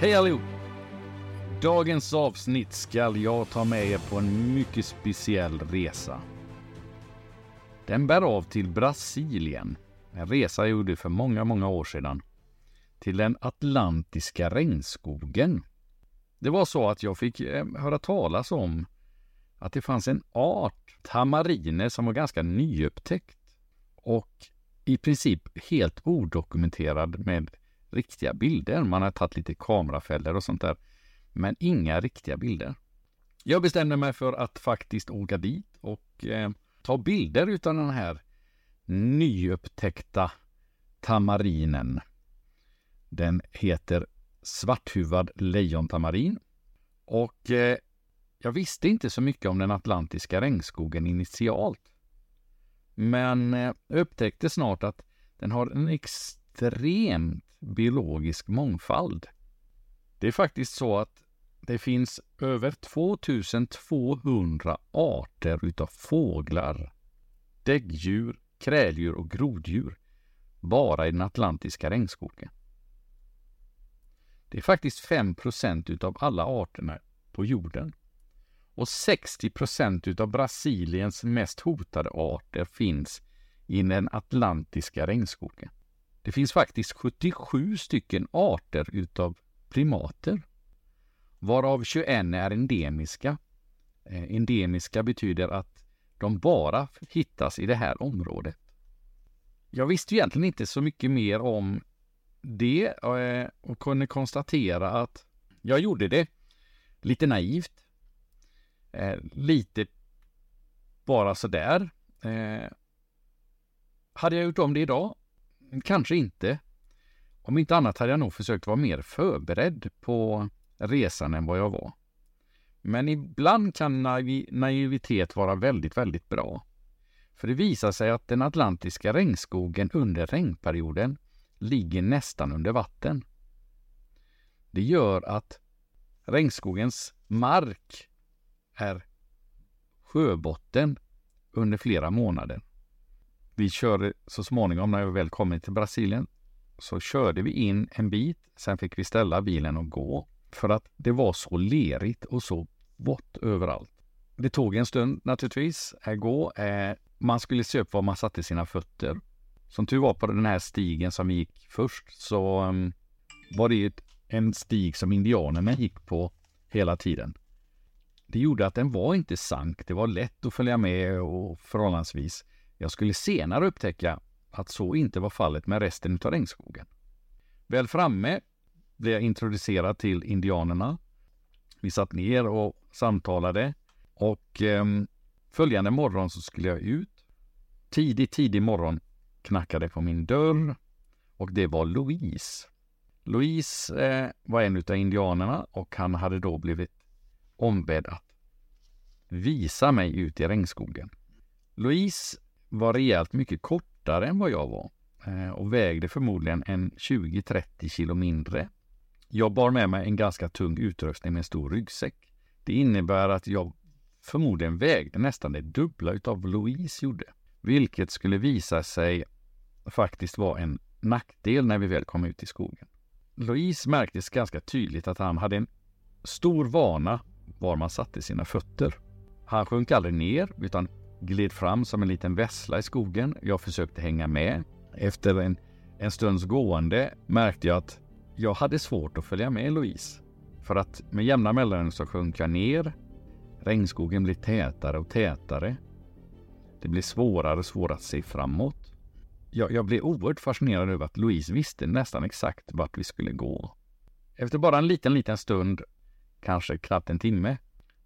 Hej allihop! Dagens avsnitt ska jag ta med er på en mycket speciell resa. Den bär av till Brasilien. En resa jag gjorde för många, många år sedan. Till den atlantiska regnskogen. Det var så att jag fick eh, höra talas om att det fanns en art tamariner som var ganska nyupptäckt och i princip helt odokumenterad med riktiga bilder. Man har tagit lite kamerafällor och sånt där, men inga riktiga bilder. Jag bestämde mig för att faktiskt åka dit och eh, ta bilder utav den här nyupptäckta tamarinen. Den heter svarthuvad lejontamarin och eh, jag visste inte så mycket om den atlantiska regnskogen initialt. Men jag eh, upptäckte snart att den har en extremt biologisk mångfald. Det är faktiskt så att det finns över 2200 arter utav fåglar, däggdjur, kräldjur och groddjur bara i den atlantiska regnskogen. Det är faktiskt 5% utav alla arterna på jorden. Och 60% utav Brasiliens mest hotade arter finns i den atlantiska regnskogen. Det finns faktiskt 77 stycken arter utav primater, varav 21 är endemiska. Eh, endemiska betyder att de bara hittas i det här området. Jag visste egentligen inte så mycket mer om det eh, och kunde konstatera att jag gjorde det lite naivt. Eh, lite bara sådär. Hade jag gjort om det idag Kanske inte. Om inte annat hade jag nog försökt vara mer förberedd på resan än vad jag var. Men ibland kan naiv naivitet vara väldigt, väldigt bra. För det visar sig att den atlantiska regnskogen under regnperioden ligger nästan under vatten. Det gör att regnskogens mark är sjöbotten under flera månader vi körde så småningom när vi väl kom till Brasilien så körde vi in en bit. Sen fick vi ställa bilen och gå för att det var så lerigt och så vått överallt. Det tog en stund naturligtvis att gå. Eh, man skulle se upp var man satte sina fötter. Som tur var på den här stigen som vi gick först så mm, var det en stig som indianerna gick på hela tiden. Det gjorde att den var inte sank. Det var lätt att följa med och förhållandevis. Jag skulle senare upptäcka att så inte var fallet med resten av regnskogen. Väl framme blev jag introducerad till indianerna. Vi satt ner och samtalade och eh, följande morgon så skulle jag ut. Tidig, tidig morgon knackade på min dörr och det var Louise. Louise eh, var en av indianerna och han hade då blivit ombedd att visa mig ut i regnskogen. Louise var rejält mycket kortare än vad jag var eh, och vägde förmodligen en 20-30 kilo mindre. Jag bar med mig en ganska tung utrustning med en stor ryggsäck. Det innebär att jag förmodligen vägde nästan det dubbla utav Louise gjorde, vilket skulle visa sig faktiskt vara en nackdel när vi väl kom ut i skogen. Louise märktes ganska tydligt att han hade en stor vana var man satte sina fötter. Han sjönk aldrig ner utan gled fram som en liten vessla i skogen. Jag försökte hänga med. Efter en, en stunds gående märkte jag att jag hade svårt att följa med Louise. För att med jämna mellanrum så sjönk jag ner. Regnskogen blev tätare och tätare. Det blev svårare och svårare att se framåt. Jag, jag blev oerhört fascinerad över att Louise visste nästan exakt vart vi skulle gå. Efter bara en liten, liten stund, kanske knappt en timme,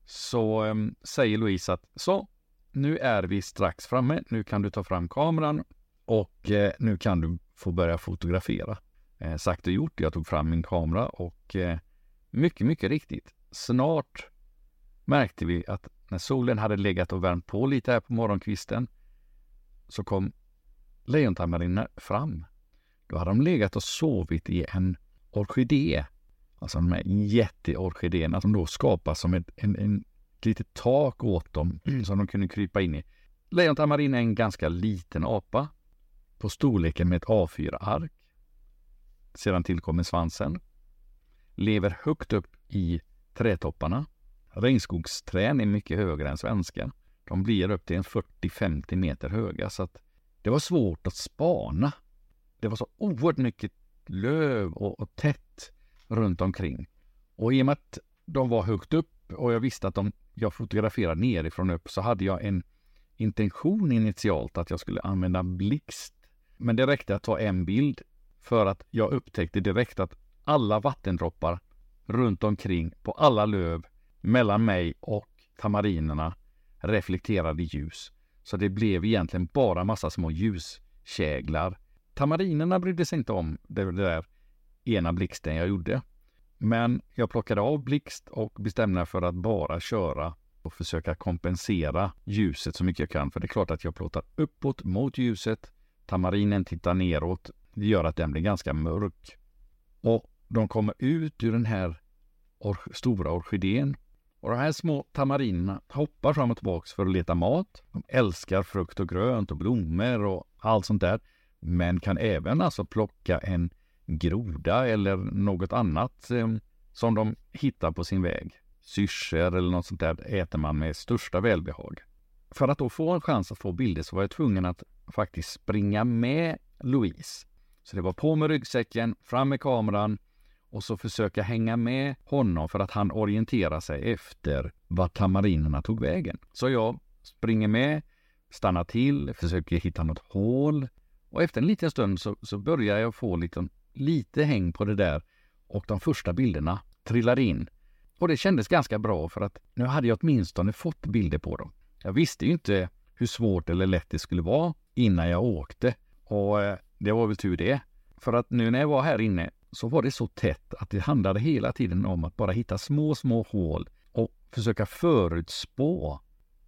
så ehm, säger Louise att så, nu är vi strax framme. Nu kan du ta fram kameran och eh, nu kan du få börja fotografera. Eh, sagt och gjort. Jag tog fram min kamera och eh, mycket, mycket riktigt. Snart märkte vi att när solen hade legat och värmt på lite här på morgonkvisten så kom lejontamariner fram. Då hade de legat och sovit i en orkidé. Alltså de här jätteorkidéerna som då skapas som ett, en, en litet tak åt dem mm. som de kunde krypa in i. Lejontamarin är en ganska liten apa på storleken med ett A4-ark. Sedan tillkommer svansen. lever högt upp i trädtopparna. Regnskogsträd är mycket högre än svenska. De blir upp till en 40-50 meter höga så att det var svårt att spana. Det var så oerhört mycket löv och, och tätt runt omkring. Och i och med att de var högt upp och jag visste att de, jag fotograferade nerifrån upp så hade jag en intention initialt att jag skulle använda blixt. Men det räckte att ta en bild för att jag upptäckte direkt att alla vattendroppar runt omkring på alla löv mellan mig och tamarinerna reflekterade ljus. Så det blev egentligen bara massa små ljuskäglar. Tamarinerna brydde sig inte om det där ena blixten jag gjorde. Men jag plockade av blixt och bestämde mig för att bara köra och försöka kompensera ljuset så mycket jag kan. För det är klart att jag plåtar uppåt mot ljuset. Tamarinen tittar neråt. Det gör att den blir ganska mörk. Och de kommer ut ur den här or stora orkidén. Och de här små tamarinerna hoppar fram och tillbaka för att leta mat. De älskar frukt och grönt och blommor och allt sånt där. Men kan även alltså plocka en groda eller något annat eh, som de hittar på sin väg. Syrsor eller något sånt där äter man med största välbehag. För att då få en chans att få bilder så var jag tvungen att faktiskt springa med Louise. Så det var på med ryggsäcken, fram med kameran och så försöka hänga med honom för att han orienterar sig efter vart tamarinerna tog vägen. Så jag springer med, stannar till, försöker hitta något hål och efter en liten stund så, så börjar jag få lite, lite häng på det där och de första bilderna trillade in. Och det kändes ganska bra för att nu hade jag åtminstone fått bilder på dem. Jag visste ju inte hur svårt eller lätt det skulle vara innan jag åkte och eh, det var väl tur det. För att nu när jag var här inne så var det så tätt att det handlade hela tiden om att bara hitta små, små hål och försöka förutspå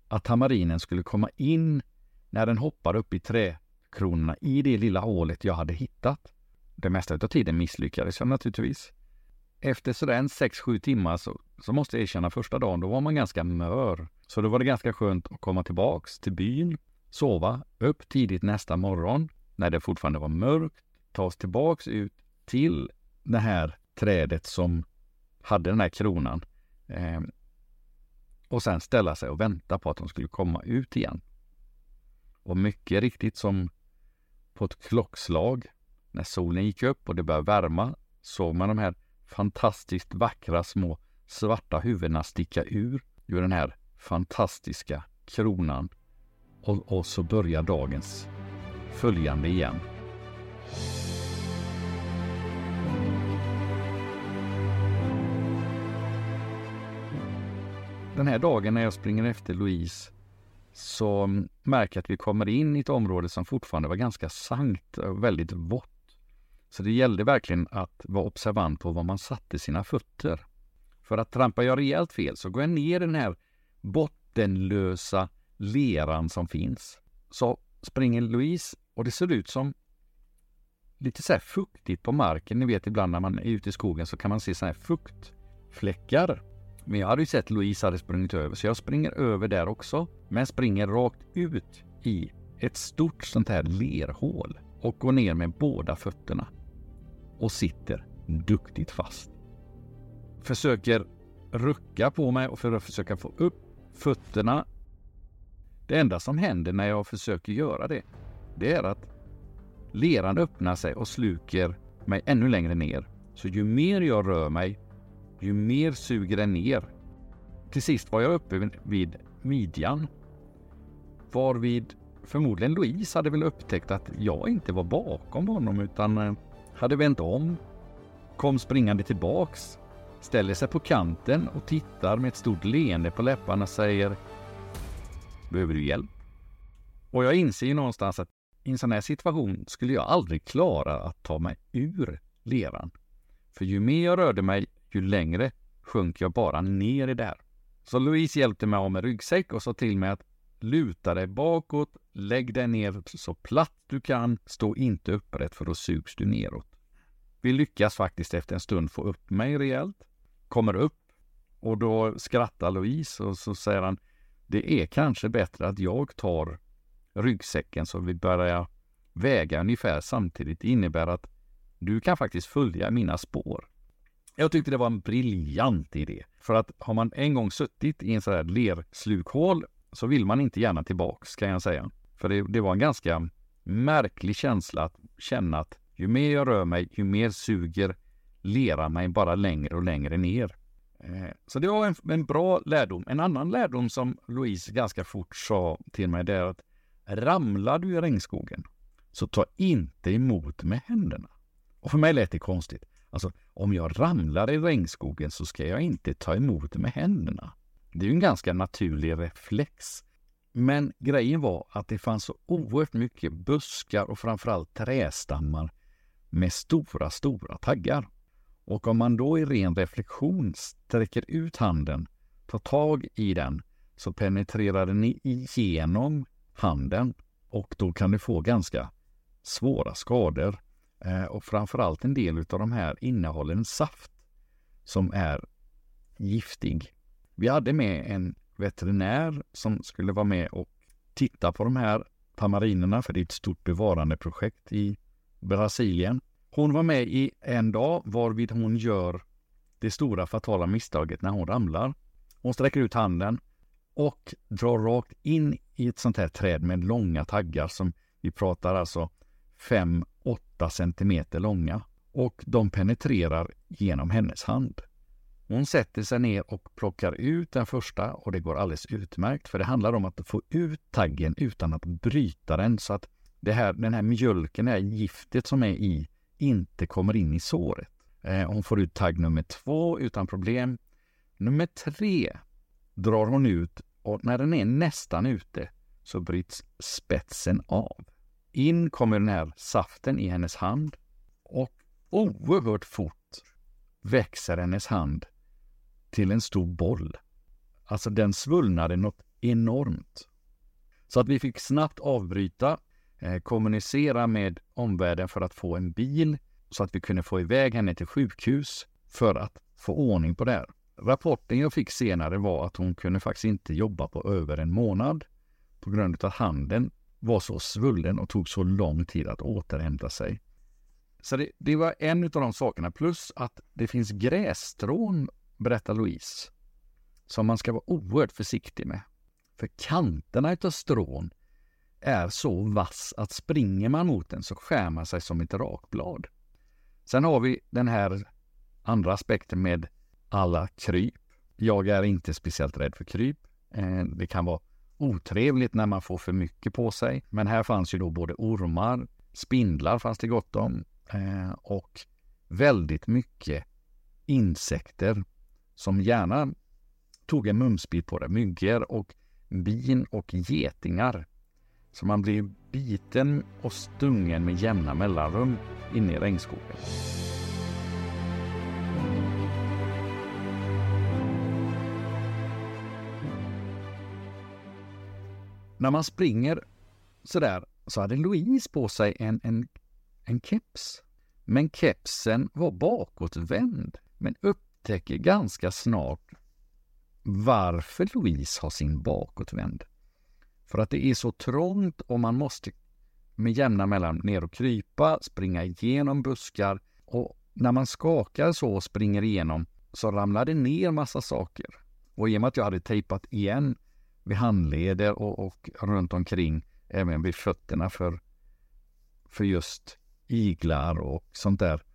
att tamarinen skulle komma in när den hoppar upp i träkronorna i det lilla hålet jag hade hittat. Det mesta av tiden misslyckades jag naturligtvis. Efter sådär en 6-7 timmar så, så måste jag erkänna första dagen, då var man ganska mör. Så då var det ganska skönt att komma tillbaks till byn, sova, upp tidigt nästa morgon när det fortfarande var mörkt, ta oss tillbaks ut till det här trädet som hade den här kronan. Eh, och sen ställa sig och vänta på att de skulle komma ut igen. Och mycket riktigt som på ett klockslag, när solen gick upp och det började värma, såg man de här fantastiskt vackra små svarta huvudena sticka ur ur den här fantastiska kronan. Och, och så börjar dagens följande igen. Den här dagen när jag springer efter Louise så märker jag att vi kommer in i ett område som fortfarande var ganska sankt och väldigt vått. Så det gällde verkligen att vara observant på var man satte sina fötter. För att trampar jag rejält fel så går jag ner i den här bottenlösa leran som finns. Så springer Louise och det ser ut som lite så här fuktigt på marken. Ni vet ibland när man är ute i skogen så kan man se så här fuktfläckar. Men jag hade ju sett Louise hade sprungit över så jag springer över där också. Men springer rakt ut i ett stort sånt här lerhål och går ner med båda fötterna och sitter duktigt fast. Försöker rucka på mig och för att försöka få upp fötterna. Det enda som händer när jag försöker göra det, det är att leran öppnar sig och sluker mig ännu längre ner. Så ju mer jag rör mig, ju mer suger den ner. Till sist var jag uppe vid midjan. Varvid förmodligen Louise hade väl upptäckt att jag inte var bakom honom utan eh, hade vänt om, kom springande tillbaks, ställer sig på kanten och tittar med ett stort leende på läpparna och säger Behöver du hjälp? Och jag inser ju någonstans att i en sån här situation skulle jag aldrig klara att ta mig ur leran. För ju mer jag rörde mig, ju längre sjönk jag bara ner i där. Så Louise hjälpte mig av med ryggsäck och sa till mig att luta dig bakåt, lägg dig ner så platt du kan, stå inte upprätt för då sugs du neråt. Vi lyckas faktiskt efter en stund få upp mig rejält, kommer upp och då skrattar Louise och så säger han det är kanske bättre att jag tar ryggsäcken så vi börjar väga ungefär samtidigt. Det innebär att du kan faktiskt följa mina spår. Jag tyckte det var en briljant idé. För att har man en gång suttit i en sån här lerslukhål så vill man inte gärna tillbaks kan jag säga. För det, det var en ganska märklig känsla att känna att ju mer jag rör mig, ju mer suger leran mig bara längre och längre ner. Eh, så det var en, en, bra lärdom. En annan lärdom som Louise ganska fort sa till mig det är att ramlar du i regnskogen så ta inte emot med händerna. Och för mig lät det konstigt. Alltså, om jag ramlar i regnskogen så ska jag inte ta emot med händerna. Det är ju en ganska naturlig reflex. Men grejen var att det fanns så oerhört mycket buskar och framförallt trästammar med stora, stora taggar. Och om man då i ren reflektion sträcker ut handen, tar tag i den, så penetrerar den igenom handen och då kan du få ganska svåra skador. Eh, och framförallt en del av de här innehåller en saft som är giftig. Vi hade med en veterinär som skulle vara med och titta på de här tamarinerna, för det är ett stort bevarandeprojekt i Brasilien. Hon var med i en dag varvid hon gör det stora fatala misstaget när hon ramlar. Hon sträcker ut handen och drar rakt in i ett sånt här träd med långa taggar som vi pratar alltså 5-8 centimeter långa och de penetrerar genom hennes hand. Hon sätter sig ner och plockar ut den första och det går alldeles utmärkt för det handlar om att få ut taggen utan att bryta den så att det här, den här mjölken, det här giftet som är i, inte kommer in i såret. Eh, hon får ut tagg nummer två utan problem. Nummer tre drar hon ut och när den är nästan ute så bryts spetsen av. In kommer den här saften i hennes hand och oerhört fort växer hennes hand till en stor boll. Alltså den svullnade något enormt. Så att vi fick snabbt avbryta, eh, kommunicera med omvärlden för att få en bil så att vi kunde få iväg henne till sjukhus för att få ordning på det här. Rapporten jag fick senare var att hon kunde faktiskt inte jobba på över en månad på grund av att handen var så svullen och tog så lång tid att återhämta sig. Så det, det var en av de sakerna, plus att det finns grässtrån, berättar Louise, som man ska vara oerhört försiktig med. För kanterna utav strån är så vass att springer man mot den så skär man sig som ett rakblad. Sen har vi den här andra aspekten med alla kryp. Jag är inte speciellt rädd för kryp. Eh, det kan vara otrevligt när man får för mycket på sig. Men här fanns ju då både ormar, spindlar fanns det gott om eh, och väldigt mycket insekter som gärna tog en mumsbit på det. Myggor och bin och getingar. Så man blir biten och stungen med jämna mellanrum inne i regnskogen. När man springer sådär så hade Louise på sig en, en, en keps. Men kepsen var bakåtvänd. Men upptäcker ganska snart varför Louise har sin bakåtvänd. För att det är så trångt och man måste med jämna mellan ner och krypa, springa igenom buskar och när man skakar så och springer igenom så ramlar det ner massa saker. Och i och med att jag hade tejpat igen vid handleder och, och runt omkring, även vid fötterna för, för just iglar och sånt där.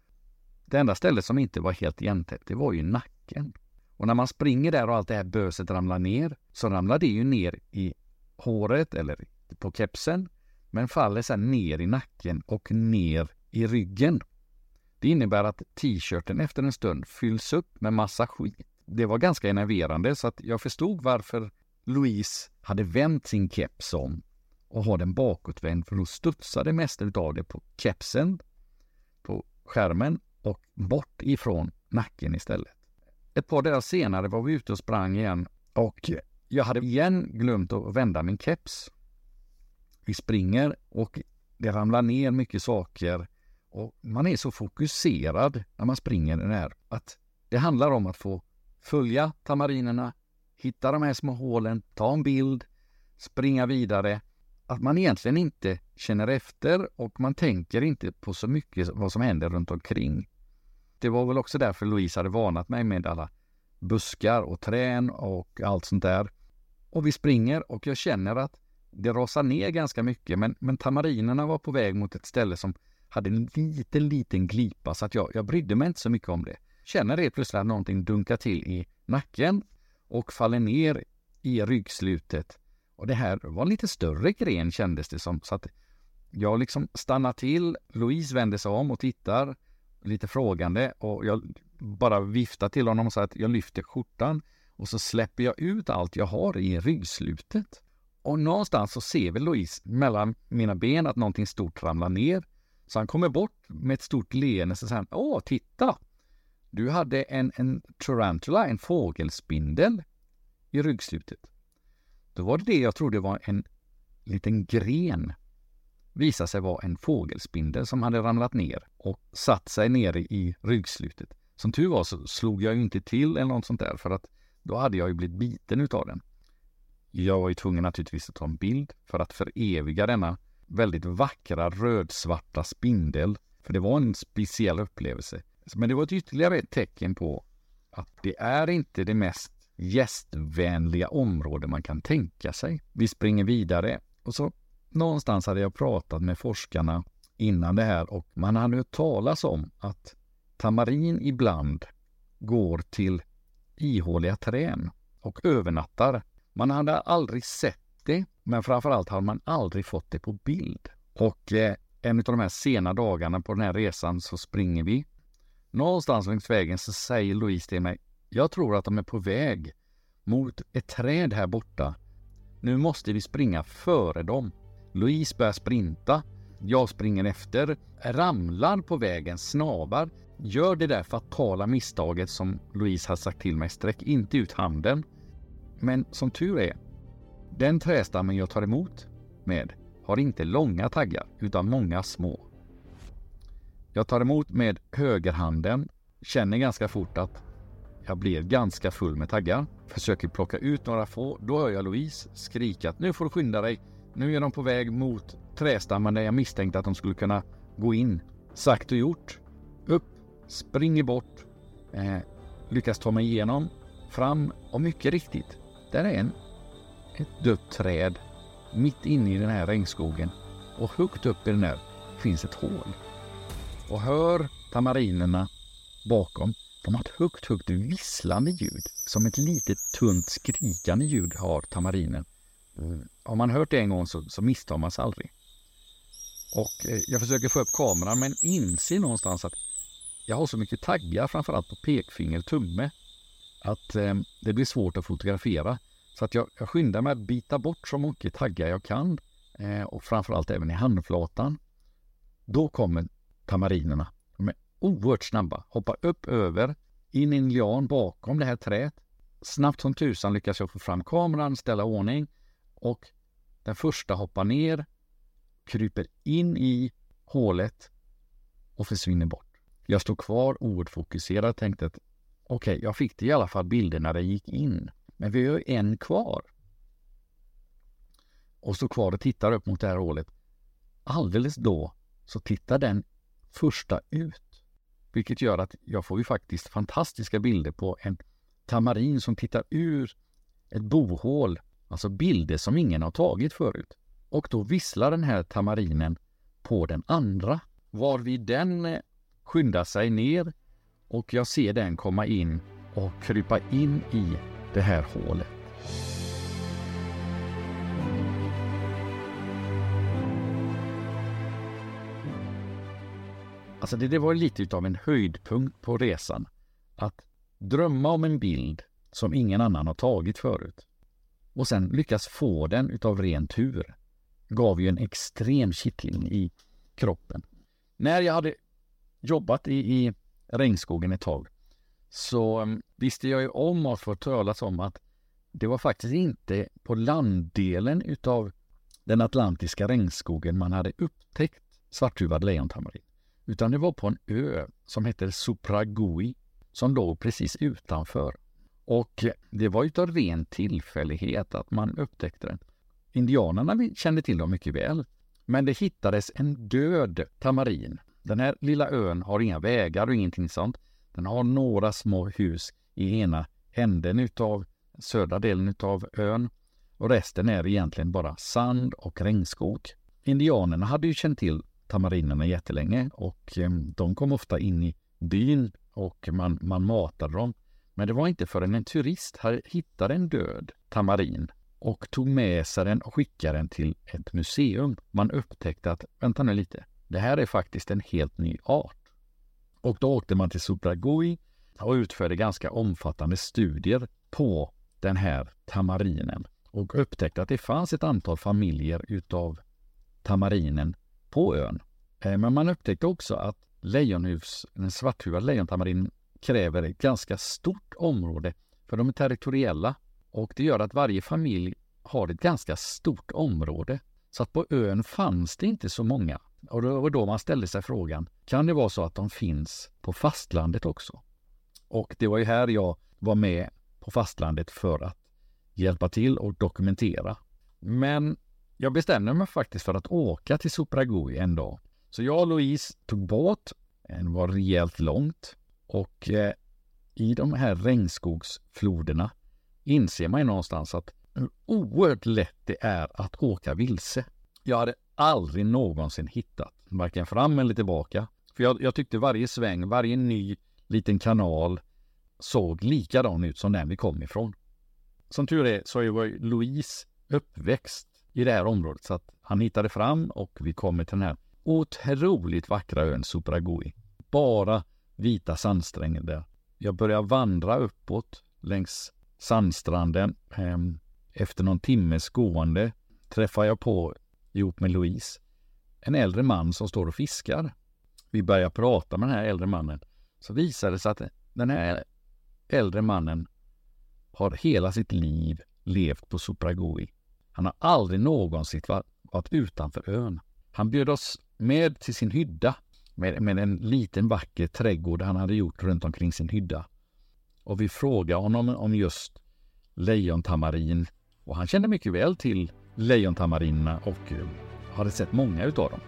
Det enda stället som inte var helt igentäppt, det var ju nacken. Och när man springer där och allt det här böset ramlar ner, så ramlar det ju ner i håret eller på kepsen, men faller sedan ner i nacken och ner i ryggen. Det innebär att t-shirten efter en stund fylls upp med massa skit. Det var ganska enerverande så att jag förstod varför Louise hade vänt sin keps om och har den bakåtvänd för då studsade mest av det på kepsen, på skärmen och bort ifrån nacken istället. Ett par dagar senare var vi ute och sprang igen och jag hade igen glömt att vända min keps. Vi springer och det ramlar ner mycket saker och man är så fokuserad när man springer den här att det handlar om att få följa tamarinerna, hitta de här små hålen, ta en bild, springa vidare. Att man egentligen inte känner efter och man tänker inte på så mycket vad som händer runt omkring det var väl också därför Louise hade varnat mig med alla buskar och trän och allt sånt där. Och vi springer och jag känner att det rasar ner ganska mycket men, men tamarinerna var på väg mot ett ställe som hade en liten, liten glipa så att jag, jag brydde mig inte så mycket om det. Känner det plötsligt att någonting dunkar till i nacken och faller ner i ryggslutet. Och det här var en lite större gren kändes det som. Så att jag liksom stannar till. Louise vänder sig om och tittar lite frågande och jag bara viftar till honom och säger att jag lyfter skjortan och så släpper jag ut allt jag har i ryggslutet. Och någonstans så ser väl Louise mellan mina ben att någonting stort ramlar ner. Så han kommer bort med ett stort leende och säger Åh, titta! Du hade en, en tarantula, en fågelspindel i ryggslutet. Då var det det jag trodde var en liten gren. Visade sig vara en fågelspindel som hade ramlat ner och satt sig nere i ryggslutet. Som tur var så slog jag ju inte till eller något sånt där för att då hade jag ju blivit biten utav den. Jag var ju tvungen naturligtvis att ta en bild för att föreviga denna väldigt vackra rödsvarta spindel. För det var en speciell upplevelse. Men det var ett ytterligare ett tecken på att det är inte det mest gästvänliga område man kan tänka sig. Vi springer vidare och så någonstans hade jag pratat med forskarna innan det här och man hade hört talas om att tamarin ibland går till ihåliga trän och övernattar. Man hade aldrig sett det, men framförallt hade man aldrig fått det på bild. Och eh, en av de här sena dagarna på den här resan så springer vi. Någonstans längs vägen så säger Louise till mig, jag tror att de är på väg mot ett träd här borta. Nu måste vi springa före dem. Louise börjar sprinta. Jag springer efter, ramlar på vägen, snavar, gör det där fatala misstaget som Louise har sagt till mig, sträck inte ut handen. Men som tur är, den trästammen jag tar emot med har inte långa taggar utan många små. Jag tar emot med högerhanden, känner ganska fort att jag blir ganska full med taggar. Försöker plocka ut några få. Då hör jag Louise skrika att nu får du skynda dig. Nu är de på väg mot trästammar där jag misstänkte att de skulle kunna gå in. Sagt och gjort. Upp, springer bort, eh, lyckas ta mig igenom, fram och mycket riktigt, där är en, ett dött träd mitt inne i den här regnskogen och högt upp i den här finns ett hål. Och hör tamarinerna bakom de har ett högt, högt visslande ljud. Som ett litet tunt skrikande ljud har tamarinen. Mm. Har man hört det en gång så, så misstar man sig aldrig. Och eh, jag försöker få upp kameran men inser någonstans att jag har så mycket taggar, framförallt på pekfinger och tumme, att eh, det blir svårt att fotografera. Så att jag, jag skyndar mig att bita bort så mycket taggar jag kan eh, och framförallt även i handflatan. Då kommer tamarinerna De är oerhört snabba, hoppar upp över, in i en lian bakom det här träet. Snabbt som tusan lyckas jag få fram kameran, ställa ordning och den första hoppar ner, kryper in i hålet och försvinner bort. Jag stod kvar oerhört fokuserad och tänkte att okej, okay, jag fick det i alla fall bilder när det gick in. Men vi har ju en kvar. Och står kvar och tittar upp mot det här hålet. Alldeles då så tittar den första ut. Vilket gör att jag får ju faktiskt fantastiska bilder på en tamarin som tittar ur ett bohål. Alltså bilder som ingen har tagit förut. Och då visslar den här tamarinen på den andra. Varvid den eh, skyndar sig ner och jag ser den komma in och krypa in i det här hålet. Alltså det, det var lite av en höjdpunkt på resan. Att drömma om en bild som ingen annan har tagit förut och sen lyckas få den utav ren tur gav ju en extrem kittling i kroppen. När jag hade jobbat i, i regnskogen ett tag så mm, visste jag ju om och fått talas om att det var faktiskt inte på landdelen utav den atlantiska regnskogen man hade upptäckt svarthuvad lejontamarin. Utan det var på en ö som hette Supragui som låg precis utanför. Och det var utav ren tillfällighet att man upptäckte den. Indianerna kände till dem mycket väl. Men det hittades en död tamarin. Den här lilla ön har inga vägar och ingenting sånt. Den har några små hus i ena änden utav södra delen utav ön och resten är egentligen bara sand och regnskog. Indianerna hade ju känt till tamarinerna jättelänge och ehm, de kom ofta in i byn och man, man matade dem. Men det var inte förrän en turist hittade en död tamarin och tog med sig den och skickade den till ett museum. Man upptäckte att, vänta nu lite, det här är faktiskt en helt ny art. Och då åkte man till Supragui och utförde ganska omfattande studier på den här tamarinen och upptäckte att det fanns ett antal familjer utav tamarinen på ön. Eh, men man upptäckte också att lejonhus, den svarthuvade lejontamarin kräver ett ganska stort område för de är territoriella och det gör att varje familj har ett ganska stort område. Så att på ön fanns det inte så många. Och det var då man ställde sig frågan, kan det vara så att de finns på fastlandet också? Och det var ju här jag var med på fastlandet för att hjälpa till och dokumentera. Men jag bestämde mig faktiskt för att åka till Supragui en dag. Så jag och Louise tog båt, det var rejält långt och eh, i de här regnskogsfloderna inser man ju någonstans att hur oerhört lätt det är att åka vilse. Jag hade aldrig någonsin hittat varken fram eller tillbaka. För jag, jag tyckte varje sväng, varje ny liten kanal såg likadan ut som den vi kom ifrån. Som tur är så var Louise uppväxt i det här området så att han hittade fram och vi kommer till den här otroligt vackra ön Supragui. Bara vita sandstränder där. Jag börjar vandra uppåt längs sandstranden. Efter någon timmes gående träffar jag på, ihop med Louise, en äldre man som står och fiskar. Vi börjar prata med den här äldre mannen. Så visar det sig att den här äldre mannen har hela sitt liv levt på Supragui. Han har aldrig någonsin varit utanför ön. Han bjöd oss med till sin hydda med, med en liten vacker trädgård han hade gjort runt omkring sin hydda. Och vi frågade honom om just lejontamarin och han kände mycket väl till lejontamarinerna och eh, hade sett många utav dem.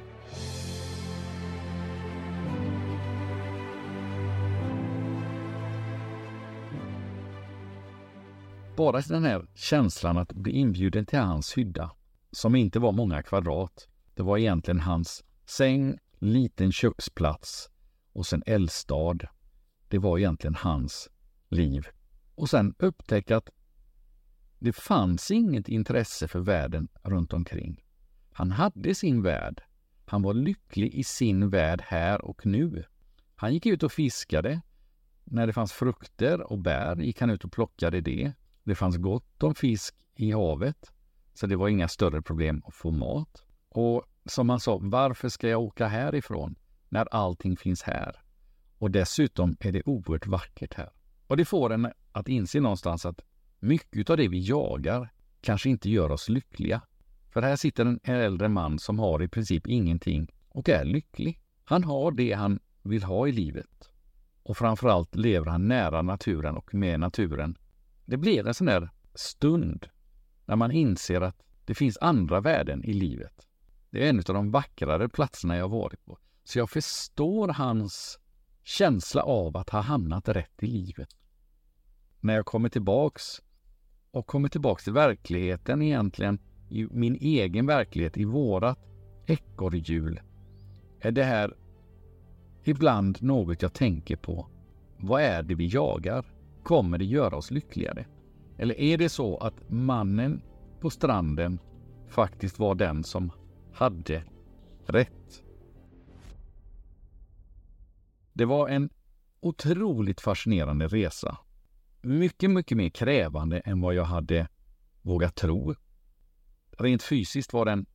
Bara den här känslan att bli inbjuden till hans hydda, som inte var många kvadrat. Det var egentligen hans säng, liten köksplats och sen eldstad. Det var egentligen hans liv. Och sen upptäcka att det fanns inget intresse för världen runt omkring. Han hade sin värld. Han var lycklig i sin värld här och nu. Han gick ut och fiskade. När det fanns frukter och bär gick han ut och plockade det. Det fanns gott om fisk i havet, så det var inga större problem att få mat. Och som han sa, varför ska jag åka härifrån när allting finns här? Och dessutom är det oerhört vackert här. Och det får en att inse någonstans att mycket av det vi jagar kanske inte gör oss lyckliga. För här sitter en äldre man som har i princip ingenting och är lycklig. Han har det han vill ha i livet. Och framförallt lever han nära naturen och med naturen det blir en sån där stund när man inser att det finns andra värden i livet. Det är en av de vackrare platserna jag varit på. Så jag förstår hans känsla av att ha hamnat rätt i livet. När jag kommer tillbaks och kommer tillbaks till verkligheten egentligen, i min egen verklighet, i vårat ekorrhjul, är det här ibland något jag tänker på. Vad är det vi jagar? Kommer det göra oss lyckligare? Eller är det så att mannen på stranden faktiskt var den som hade rätt? Det var en otroligt fascinerande resa. Mycket, mycket mer krävande än vad jag hade vågat tro. Rent fysiskt var den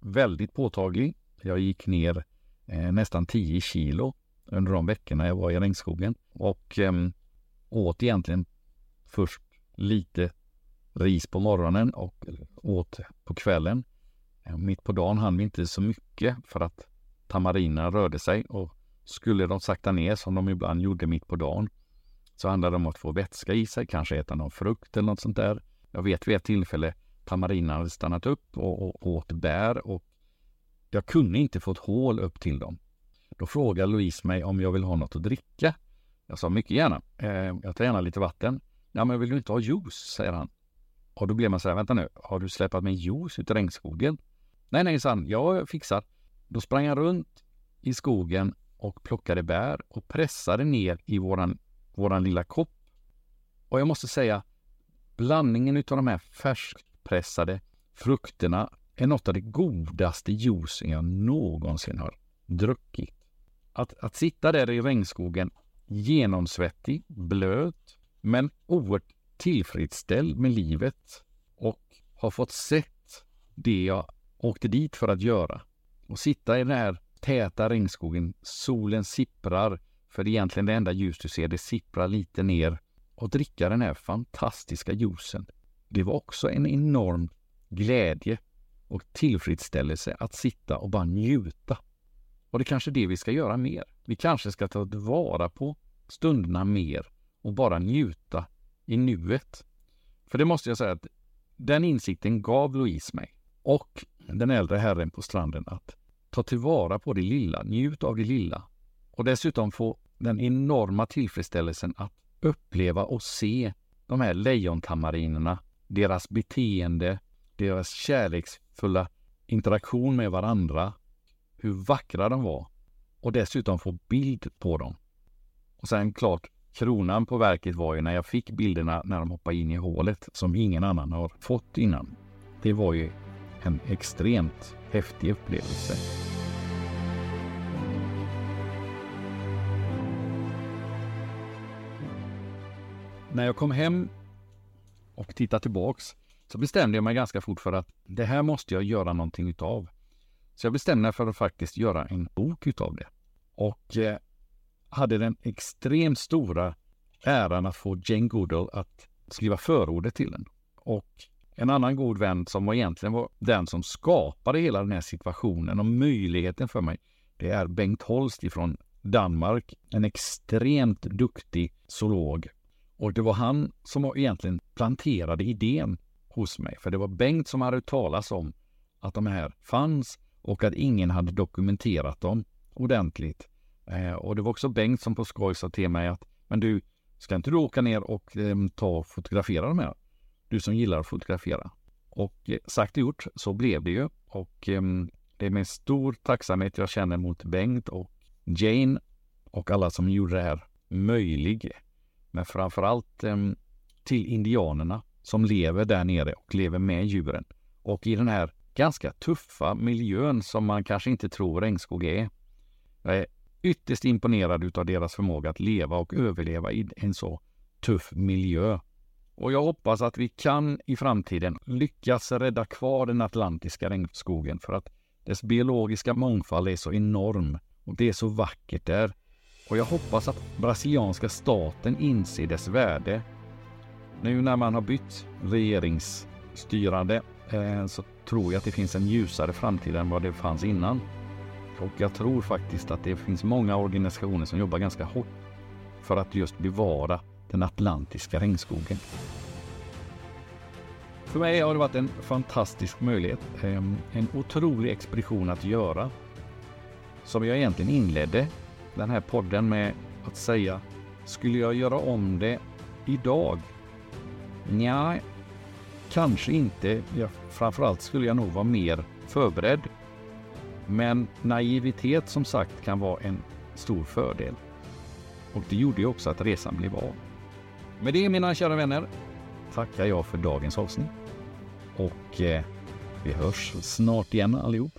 väldigt påtaglig. Jag gick ner eh, nästan 10 kilo under de veckorna jag var i regnskogen och eh, åt egentligen först lite ris på morgonen och åt på kvällen. Eh, mitt på dagen hann vi inte så mycket för att tamarinerna rörde sig och skulle de sakta ner som de ibland gjorde mitt på dagen så handlar det om att få vätska i sig, kanske äta någon frukt eller något sånt där. Jag vet vid ett tillfälle tamarinerna hade stannat upp och, och åt bär och jag kunde inte få ett hål upp till dem. Då frågade Louise mig om jag vill ha något att dricka Jag sa mycket gärna. Eh, jag tar gärna lite vatten. Ja, men vill du inte ha juice? säger han. Och då blir man så här, vänta nu, har du släpat med juice ut i regnskogen? Nej, nej, sa han, jag fixar. Då sprang han runt i skogen och plockade bär och pressade ner i våran, våran lilla kopp. Och jag måste säga, blandningen utav de här färskpressade frukterna är något av det godaste juicen jag någonsin har druckit. Att, att sitta där i regnskogen, genomsvettig, blöt, men oerhört tillfredsställd med livet och har fått sett det jag åkte dit för att göra. Och sitta i den här täta regnskogen, solen sipprar, för egentligen det enda ljus du ser, det sipprar lite ner och dricka den här fantastiska juicen. Det var också en enorm glädje och tillfredsställelse att sitta och bara njuta. Och det är kanske det vi ska göra mer. Vi kanske ska ta vara på stunderna mer och bara njuta i nuet. För det måste jag säga att den insikten gav Louise mig och den äldre herren på stranden att ta tillvara på det lilla, njut av det lilla och dessutom få den enorma tillfredsställelsen att uppleva och se de här lejontamarinerna, deras beteende, deras kärleksfulla interaktion med varandra, hur vackra de var och dessutom få bild på dem. Och sen klart, kronan på verket var ju när jag fick bilderna när de hoppade in i hålet som ingen annan har fått innan. Det var ju en extremt häftig upplevelse. När jag kom hem och tittade tillbaks så bestämde jag mig ganska fort för att det här måste jag göra någonting utav. Så jag bestämde mig för att faktiskt göra en bok utav det. Och eh, hade den extremt stora äran att få Jane Goodall att skriva förordet till den. Och en annan god vän som var egentligen var den som skapade hela den här situationen och möjligheten för mig. Det är Bengt Holst ifrån Danmark. En extremt duktig zoolog. Och det var han som egentligen planterade idén hos mig. För det var Bengt som hade talas om att de här fanns och att ingen hade dokumenterat dem ordentligt. Eh, och det var också Bengt som på skoj sa till mig att men du, ska inte du åka ner och eh, ta och fotografera de här? Du som gillar att fotografera. Och eh, sagt och gjort så blev det ju. Och eh, det är med stor tacksamhet jag känner mot Bengt och Jane och alla som gjorde det här möjligt. Men framförallt eh, till indianerna som lever där nere och lever med djuren. Och i den här ganska tuffa miljön som man kanske inte tror regnskog är. Jag är ytterst imponerad utav deras förmåga att leva och överleva i en så tuff miljö. Och jag hoppas att vi kan i framtiden lyckas rädda kvar den atlantiska regnskogen för att dess biologiska mångfald är så enorm och det är så vackert där. Och jag hoppas att brasilianska staten inser dess värde. Nu när man har bytt regeringsstyrande eh, så tror jag att det finns en ljusare framtid än vad det fanns innan. Och jag tror faktiskt att det finns många organisationer som jobbar ganska hårt för att just bevara den atlantiska regnskogen. För mig har det varit en fantastisk möjlighet, eh, en otrolig expedition att göra. Som jag egentligen inledde den här podden med att säga, skulle jag göra om det idag? Nja, kanske inte. Ja, framförallt skulle jag nog vara mer förberedd. Men naivitet som sagt kan vara en stor fördel. Och det gjorde ju också att resan blev av. Med det mina kära vänner tackar jag för dagens avsnitt. Och eh, vi hörs snart igen allihop.